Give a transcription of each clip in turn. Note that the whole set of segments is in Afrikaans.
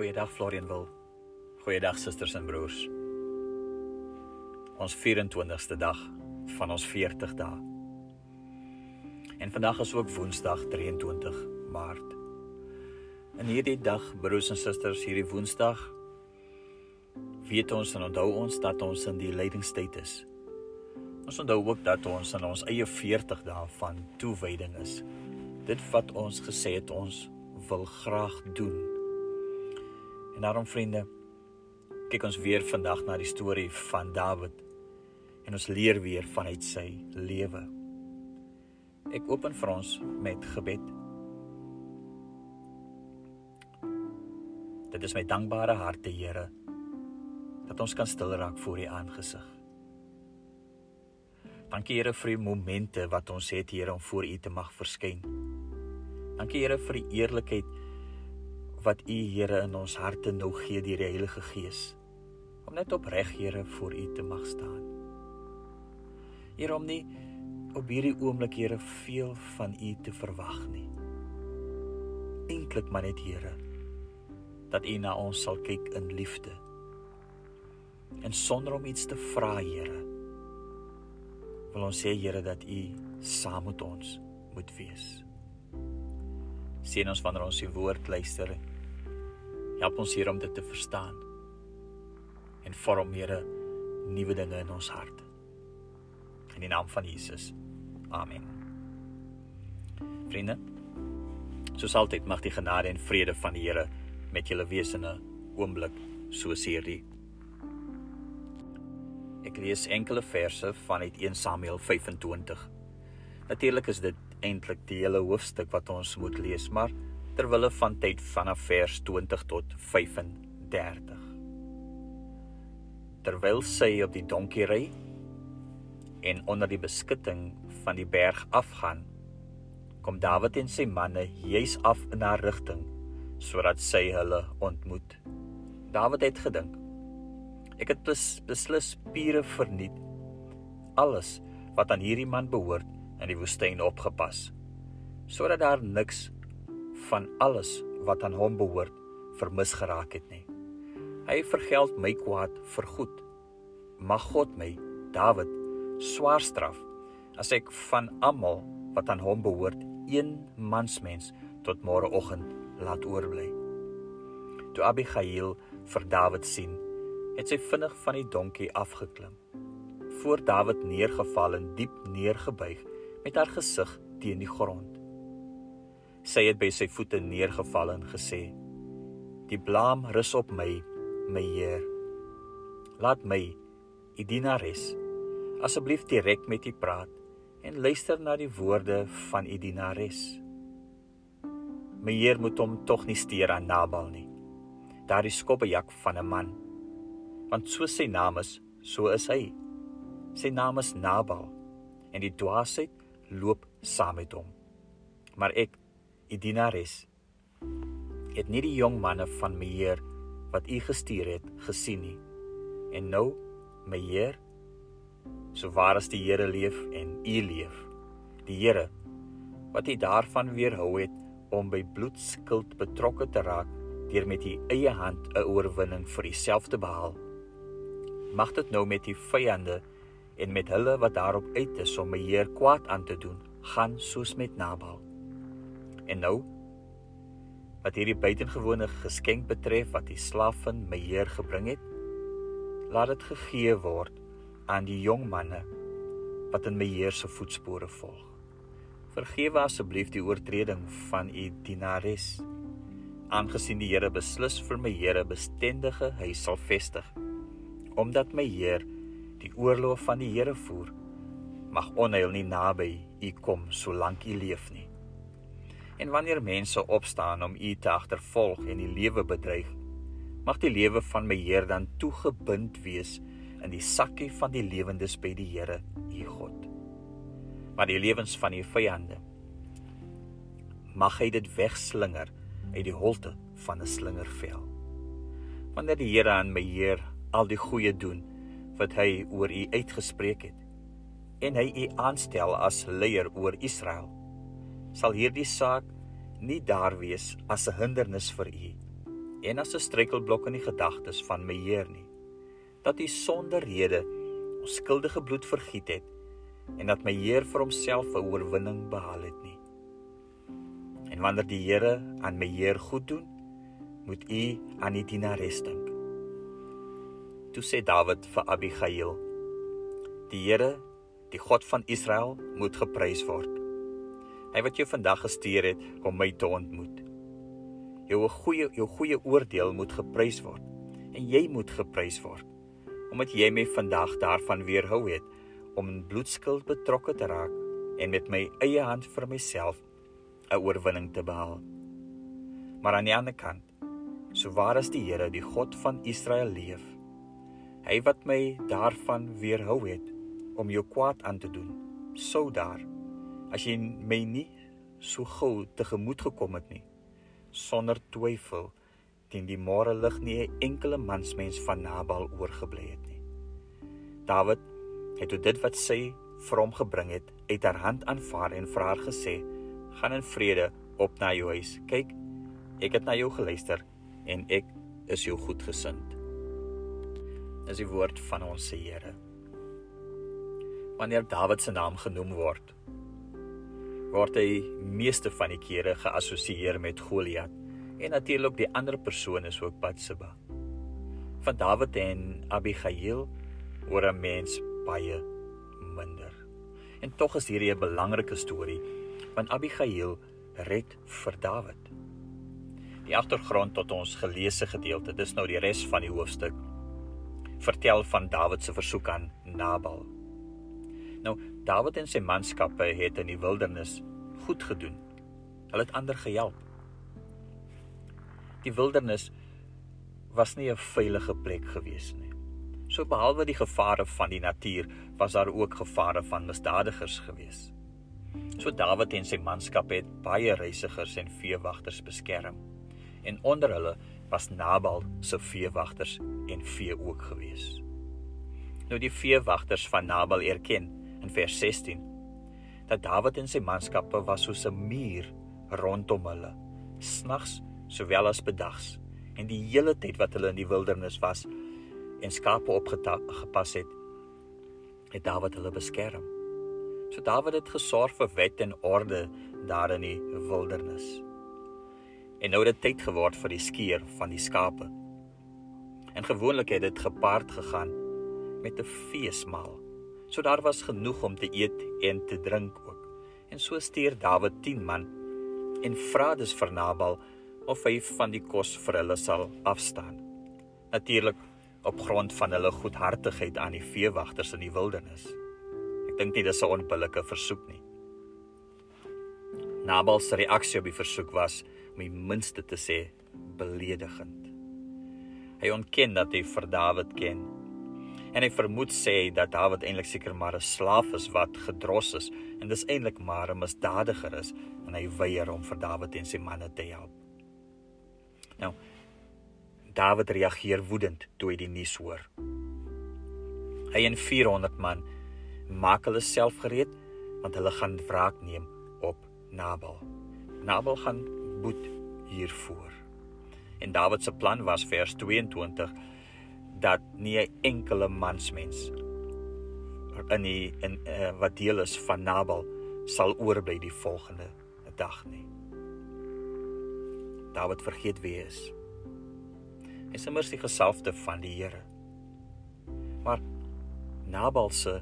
Goeiedag Florian wil. Goeiedag susters en broers. Ons 24ste dag van ons 40 dae. En vandag is ook Woensdag 23 Maart. In hierdie dag, broers en susters, hierdie Woensdag weet ons en onthou ons dat ons in die lydingstyd is. Ons onthou ook dat ons in ons eie 40 dae van toewyding is. Dit wat ons gesê het ons wil graag doen. En daarom vriende, kyk ons weer vandag na die storie van Dawid en ons leer weer vanuit sy lewe. Ek open vir ons met gebed. Dit is my dankbare harte, Here, dat ons kan stil raak voor U aangesig. Dankie Here vir die momente wat ons het Here om voor U te mag verskyn. Dankie Here vir die eerlikheid wat U Here in ons harte nou gee deur die Heilige Gees om net opreg Here voor U te mag staan. Here om nie op hierdie oomblik Here veel van U te verwag nie. Eintlik maar net Here dat U na ons sal kyk in liefde. En sonder om iets te vra Here wil ons sê Here dat U saam met ons moet wees. Sien ons wanneer ons U woord luister. Help ons hier om dit te verstaan. En vorm Here nuwe dinge in ons harte. In die naam van Jesus. Amen. Vriende, soos altyd mag die genade en vrede van die Here met julle wees in 'n oomblik soos hierdie. Ek lees enkele verse vanuit 1 Samuel 25. Natuurlik is dit eintlik die hele hoofstuk wat ons moet lees, maar terwille van tyd vanaf vers 20 tot 35. Terwyl sy op die donkie ry en onder die beskutting van die berg afgaan, kom Dawid en sy manne juis af in haar rigting sodat sy hulle ontmoet. Dawid het gedink: Ek het bes, beslis spiere verniet. Alles wat aan hierdie man behoort in die woestyn opgepas sodat daar niks van alles wat aan hom behoort vermis geraak het nie. Hy vergeld my kwaad vir goed. Mag God my Dawid swaar straf as ek van almal wat aan hom behoort een mansmens tot môreoggend laat oorbly. Toe Abigail vir Dawid sien, het sy vinnig van die donkie afgeklim. Voor Dawid neergeval en diep neergebuig met haar gesig teen die grond. Sy het by sy voete neergeval en gesê: "Die blaam rus op my, my Heer. Laat my, u dienares, asseblief direk met u praat en luister na die woorde van u dienares." My Heer moet hom tog nie steur aan Nabal nie. Daardie skobbejak van 'n man. Want so sy naam is, so is hy. Sy naam is Nabal en die dwaasheid loop saam met hom. Maar ek, u dienares, het nie die jong manne van my Heer wat u gestuur het gesien nie. En nou, my Heer, so waar as die Here leef en u leef, die Here wat u daarvan weerhou het om by bloedskuld betrokke te raak deur met u eie hand 'n oorwinning vir uself te behaal. Mag dit nou met u vyande en met hulle wat daarop uit is om my Heer kwaad aan te doen, gaan soos met Nabal. En nou wat hierdie buitengewone geskenk betref wat die slaafin my Heer gebring het, laat dit gegee word aan die jong manne wat in my Heer se voetspore volg. Vergewe asseblief die oortreding van u dienares. Aangesien die Here beslis vir my Here bestendige huis sal vestig, omdat my Heer die oorlog van die Here voer, mag onheil nie naby u kom solank u leef nie. En wanneer mense opstaan om u te agtervolg en die lewe bedreig, mag die lewe van my Heer dan toegebind wees in die sakkie van die lewendes by die Here, u God. Maar die lewens van die vyande mag hy dit wegslinger uit die holte van 'n slingervel. Wanneer die Here aan my Heer al die goeie doen wat hy oor u uitgespreek het en hy u aanstel as leier oor Israel sal hierdie saak nie daar wees as 'n hindernis vir u en as 'n struikelblok in die gedagtes van my Heer nie. Dat U sonder rede ons skuldige bloed vergiet het en dat my Heer vir homself 'n oorwinning behaal het nie. En wanneer die Here aan my Heer goed doen, moet U aan die dienares dink. Toe sê Dawid vir Abigail: Die Here, die God van Israel, moet geprys word. Hy wat jou vandag gestuur het om my te ontmoet. Jou goeie jou goeie oordeel moet geprys word en jy moet geprys word omdat jy my vandag daarvan weerhou het om in bloedskuld betrokke te raak en met my eie hand vir myself 'n oorwinning te behaal. Maar aan die ander kant, so waar as die Here, die God van Israel leef, hy wat my daarvan weerhou het om jou kwaad aan te doen, sou daar as jy my nie so gou tegemoet gekom het nie, sonder twyfel teen die môre lig nie 'n enkele mansmens van Nabal oorgebly het nie. Dawid het toe dit wat sy vir hom gebring het uit haar hand aanvaar en vir haar gesê: "Gaan in vrede op na jou huis. Kyk, ek het na jou geluister en ek is jou goedgesind." Dis die woord van ons Here. Wanneer Dawid se naam genoem word, word hy meeste van die kere geassosieer met Goliat en natuurlik die ander persone is ook Batsheba. Van Dawid en Abigail oor 'n mens baie minder. En tog is hierdie 'n belangrike storie want Abigail red vir Dawid. Die agtergrond tot ons geleesde gedeelte, dis nou die res van die hoofstuk, vertel van Dawid se versoek aan Nabal. Nou, Dawid en sy manskappe het in die wildernis goed gedoen. Hulle het ander gehelp. Die wildernis was nie 'n veilige plek gewees nie. So behalwe die gevare van die natuur, was daar ook gevare van misdadigers gewees. So Dawid en sy manskap het baie reisigers en veewagters beskerm. En onder hulle was Nabal se veewagters en vee ook gewees. Nou die veewagters van Nabal erken in vers 16 dat Dawid en sy manskappe was soos 'n muur rondom hulle, snags sowel as bedags. En die hele tyd wat hulle in die wildernis was, en skape opgepas het, het Dawid hulle beskerm. So Dawid het gesorg vir wet en orde daar in die wildernis. En nou het dit tyd geword vir die skeer van die skape. En gewoonlik het dit gepaard gegaan met 'n feesmaal. So daar was genoeg om te eet en te drink ook. En so stuur Dawid 10 man en vra dus vir Nabal of hy van die kos vir hulle sal afstaan. Natuurlik op grond van hulle goedhartigheid aan die veewagters in die wildernis. Ek dink nie dis 'n onbillike versoek nie. Nabal se reaksie op die versoek was om die minste te sê beledigend. Hy ontken dat hy vir Dawid ken en hy vermoed sê dat Dawid eintlik seker maar 'n slaaf is wat gedros is en dis eintlik maar 'n misdadiger is en hy weier om vir Dawid en sy manne te help. Nou, Dawid reageer woedend toe hy die nuus hoor. Hy en 400 man maak hulle self gereed want hulle gaan wraak neem op Nabal. Nabal gaan boet hiervoor. En Dawid se plan was vers 22 dat nie 'n enkele mansmens in die in uh, wat deel is van Nabal sal oorbly die volgende dag nie. Dawid vergeet wie hy is is immers die gesalfde van die Here. Maar Nabal se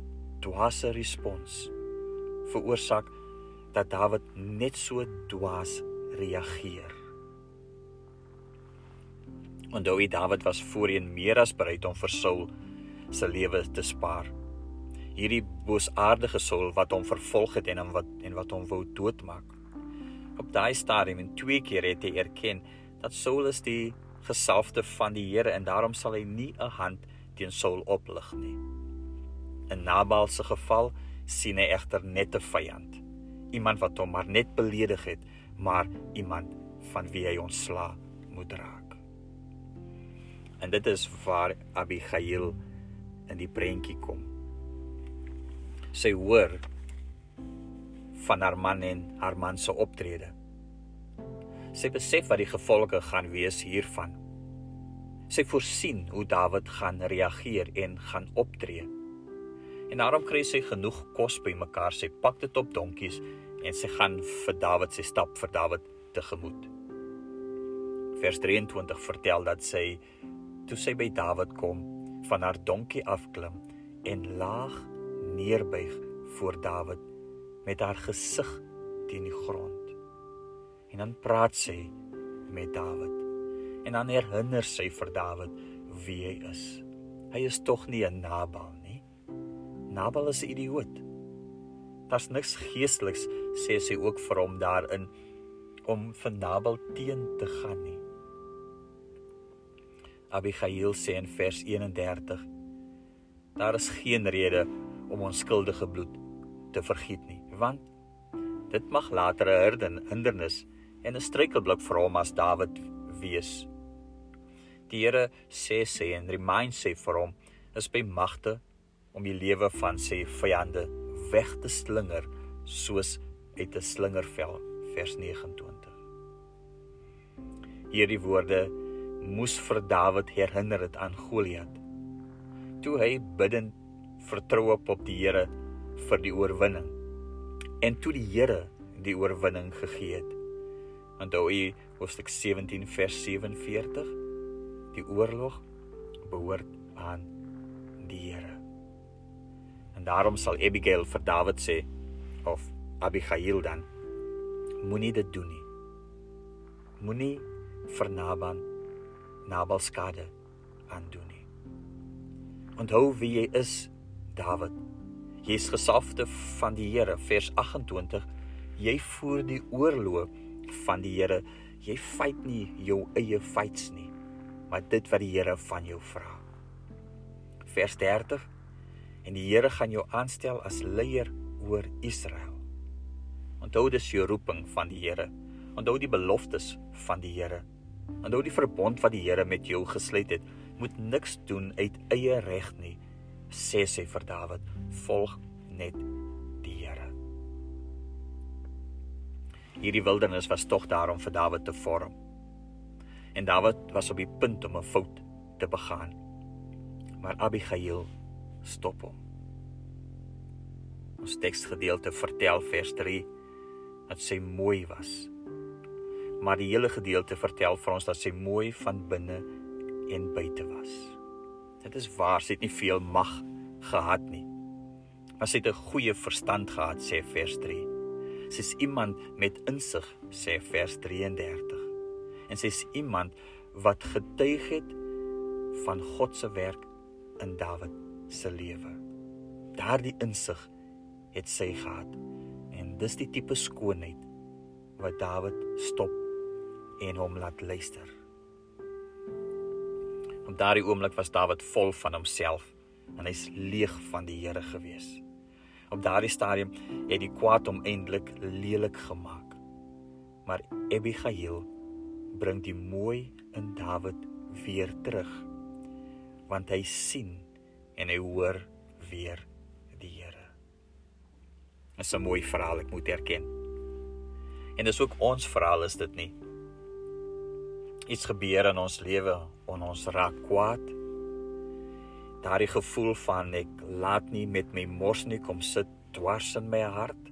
dwaase respons veroorsaak dat Dawid net so dwaas reageer. Onthou jy Dawid was voorheen meer as bereid om vir Saul se lewe te spaar. Hierdie boosaardige Saul wat hom vervolg het en wat en wat hom wou doodmaak. Op daai stadium en twee keer het hy erken dat Saul is die gesalfde van die Here en daarom sal hy nie 'n hand teen Saul oplig nie. In Nabal se geval sien hy egter net 'n vyand, iemand wat hom maar net beledig het, maar iemand van wie hy ontsla moet raak. En dit is waar Abigail in die prentjie kom. Sy hoor van haar man en haar man se optrede sy besef wat die gevolge gaan wees hiervan Sy voorsien hoe Dawid gaan reageer en gaan optree. En daarom kry sy genoeg kos bymekaar. Sy pak dit op donkies en sy gaan vir Dawid sy stap vir Dawid tegemoet. Vers 23 vertel dat sy toe sy by Dawid kom, van haar donkie afklim en laag neerbuig voor Dawid met haar gesig teen die grond. En dan praat sy met Dawid. En dan herinner sy vir Dawid wie hy is. Hy is tog nie 'n Nabal nie. Nabal is 'n idioot. Daar's niks geesteliks sê sy ook vir hom daarin om vir Nabal teen te gaan nie. Abigail sê in vers 31: Daar is geen rede om onskuldige bloed te vergiet nie, want dit mag later 'n hindernis en 'n struikelblok vir hom as Dawid wees. Die Here sê sê en remind sê vir hom is by magte om die lewe van sy vyande weg te slinger soos uit 'n slingervel vers 29. Hierdie woorde moes vir Dawid herinner het aan Goliat. Toe hy bidend vertrou op op die Here vir die oorwinning en toe die Here die oorwinning gegee het. Onthou u hoofstuk 17 vers 47 die oorlog behoort aan die Here. En daarom sal Abigail vir Dawid sê of Abigail dan moenie dit doen nie. Moenie vir Naban Nabal skade aandoen nie. Onthou wie jy is, Dawid. Jy's gesafte van die Here, vers 28. Jy voer die oorlog van die Here. Jy fight nie jou eie fights nie, maar dit wat die Here van jou vra. Vers 30. En die Here gaan jou aanstel as leier oor Israel. Onthou dis jou roeping van die Here. Onthou die beloftes van die Here. Onthou die verbond wat die Here met jou gesluit het, moet niks doen uit eie reg nie, sê sy vir Dawid, volg net die Here. Hierdie wildernis was tog daarom vir Dawid te vorm. En Dawid was op die punt om 'n fout te begaan. Maar Abigail stop hom. Ons teksgedeelte vertel vers 3 dat sy mooi was maar die hele gedeelte vertel vir ons dat sy mooi van binne en buite was. Dit is waar sy het nie veel mag gehad nie. Maar sy het 'n goeie verstand gehad sê vers 3. Sy is iemand met insig sê vers 33. En sy is iemand wat getuig het van God se werk in Dawid se lewe. Daardie insig het sy gehad en dis die tipe skoonheid wat Dawid stop en hom laat luister. Op daardie oomblik was Dawid vol van homself en hy's leeg van die Here gewees. Op daardie stadium het die kwaad hom eintlik lelik gemaak. Maar Abigail bring die mooi in Dawid weer terug. Want hy sien en hy hoor weer die Here. Dit is 'n mooi verhaal, ek moet erken. En dis ook ons verhaal is dit nie? Iets gebeur in ons lewe en ons raak kwaad. Daardie gevoel van ek laat nie met my mors nie kom sit dwars in my hart.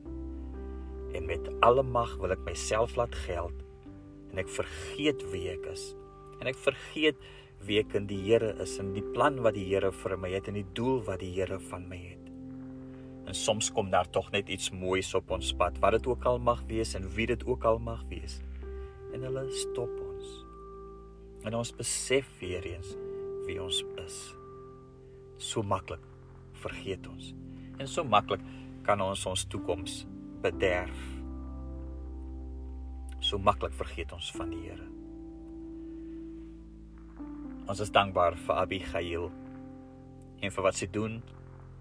En met alle mag wil ek myself laat geld en ek vergeet wie ek is. En ek vergeet wie ek in die Here is en die plan wat die Here vir my het en die doel wat die Here van my het. En soms kom daar tog net iets moois op ons pad, wat dit ook al mag wees en wie dit ook al mag wees. En hulle stop ons en ons besef weer eens wie ons is. So maklik vergeet ons. En so maklik kan ons ons toekoms bederf. So maklik vergeet ons van die Here. Ons is dankbaar vir Abigail en vir wat sy doen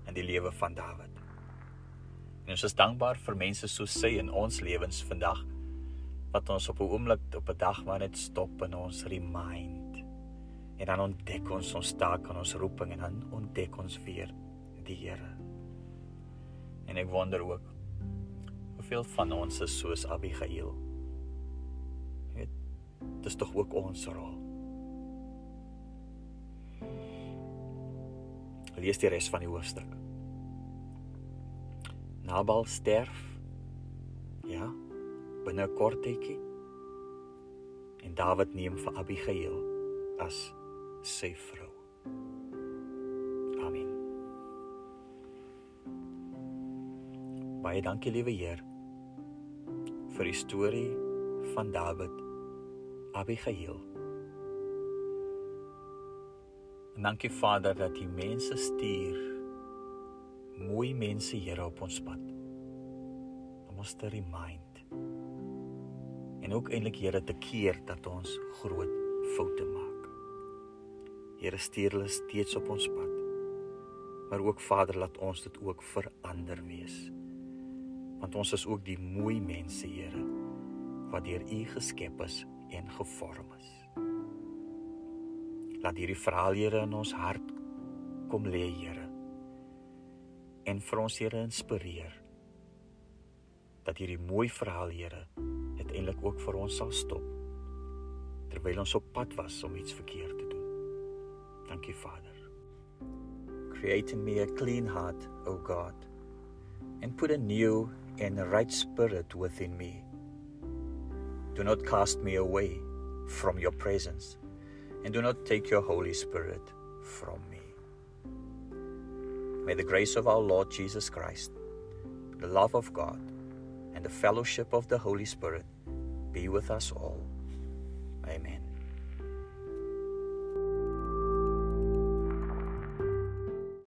in die lewe van Dawid. En ons is dankbaar vir mense soos sy in ons lewens vandag wat ons op 'n oomblik op 'n dag maar net stop en ons remind. En dan ontdek ons ons taak en ons roeping en dan ontdek ons weer die Here. En ek wonder ook hoeveel van ons is soos Abigail. Dit is tog ook ons rol. Lees die res van die hoofstuk. Nabal sterf. Ja, binne 'n kort tydjie. En Dawid neem vir Abigail as sy vrou. Amen. Baie dankie liewe Heer vir die storie van Dawid Abigail. En dankie Vader dat U mense stuur mooi mense Here op ons pad om ons te remind en ook eintlik Here te keer dat ons groot foute maak. Here stuur hulle steeds op ons pad. Maar ook Vader laat ons dit ook verander wees. Want ons is ook die mooi mense Here wat deur U geskep is en gevorm is. Laat hierdie verhaal Here in ons hart kom lê Here en vir ons Here inspireer dat hierdie mooi verhaal Here uiteindelik ook vir ons sal stop terwyl ons op pad was om iets verkeerd te doen. Dankie Vader. Create in me a clean heart, O God, and put a new and right spirit within me. Do not cast me away from your presence, and do not take your Holy Spirit from me. May the grace of our Lord Jesus Christ, the love of God, and the fellowship of the Holy Spirit be with us all. Amen.